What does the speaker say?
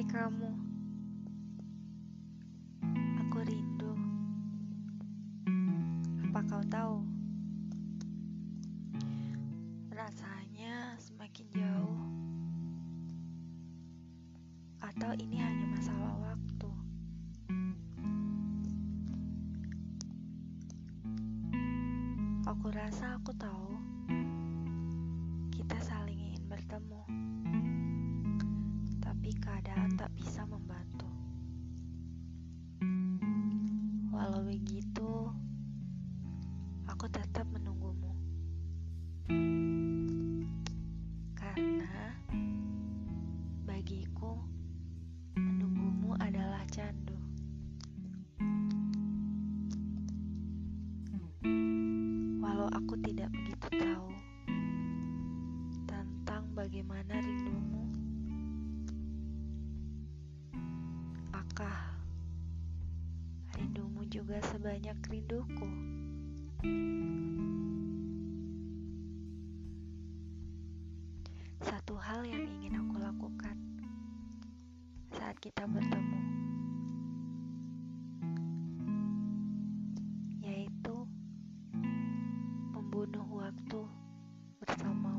Hai kamu, aku rindu. Apa kau tahu? Rasanya semakin jauh, atau ini hanya masalah waktu. Aku rasa aku tahu. Begitu, aku tetap menunggumu. Karena bagiku, menunggumu adalah candu. Walau aku tidak begitu tahu tentang bagaimana rindumu, akah juga sebanyak rinduku. Satu hal yang ingin aku lakukan saat kita bertemu, yaitu membunuh waktu bersama.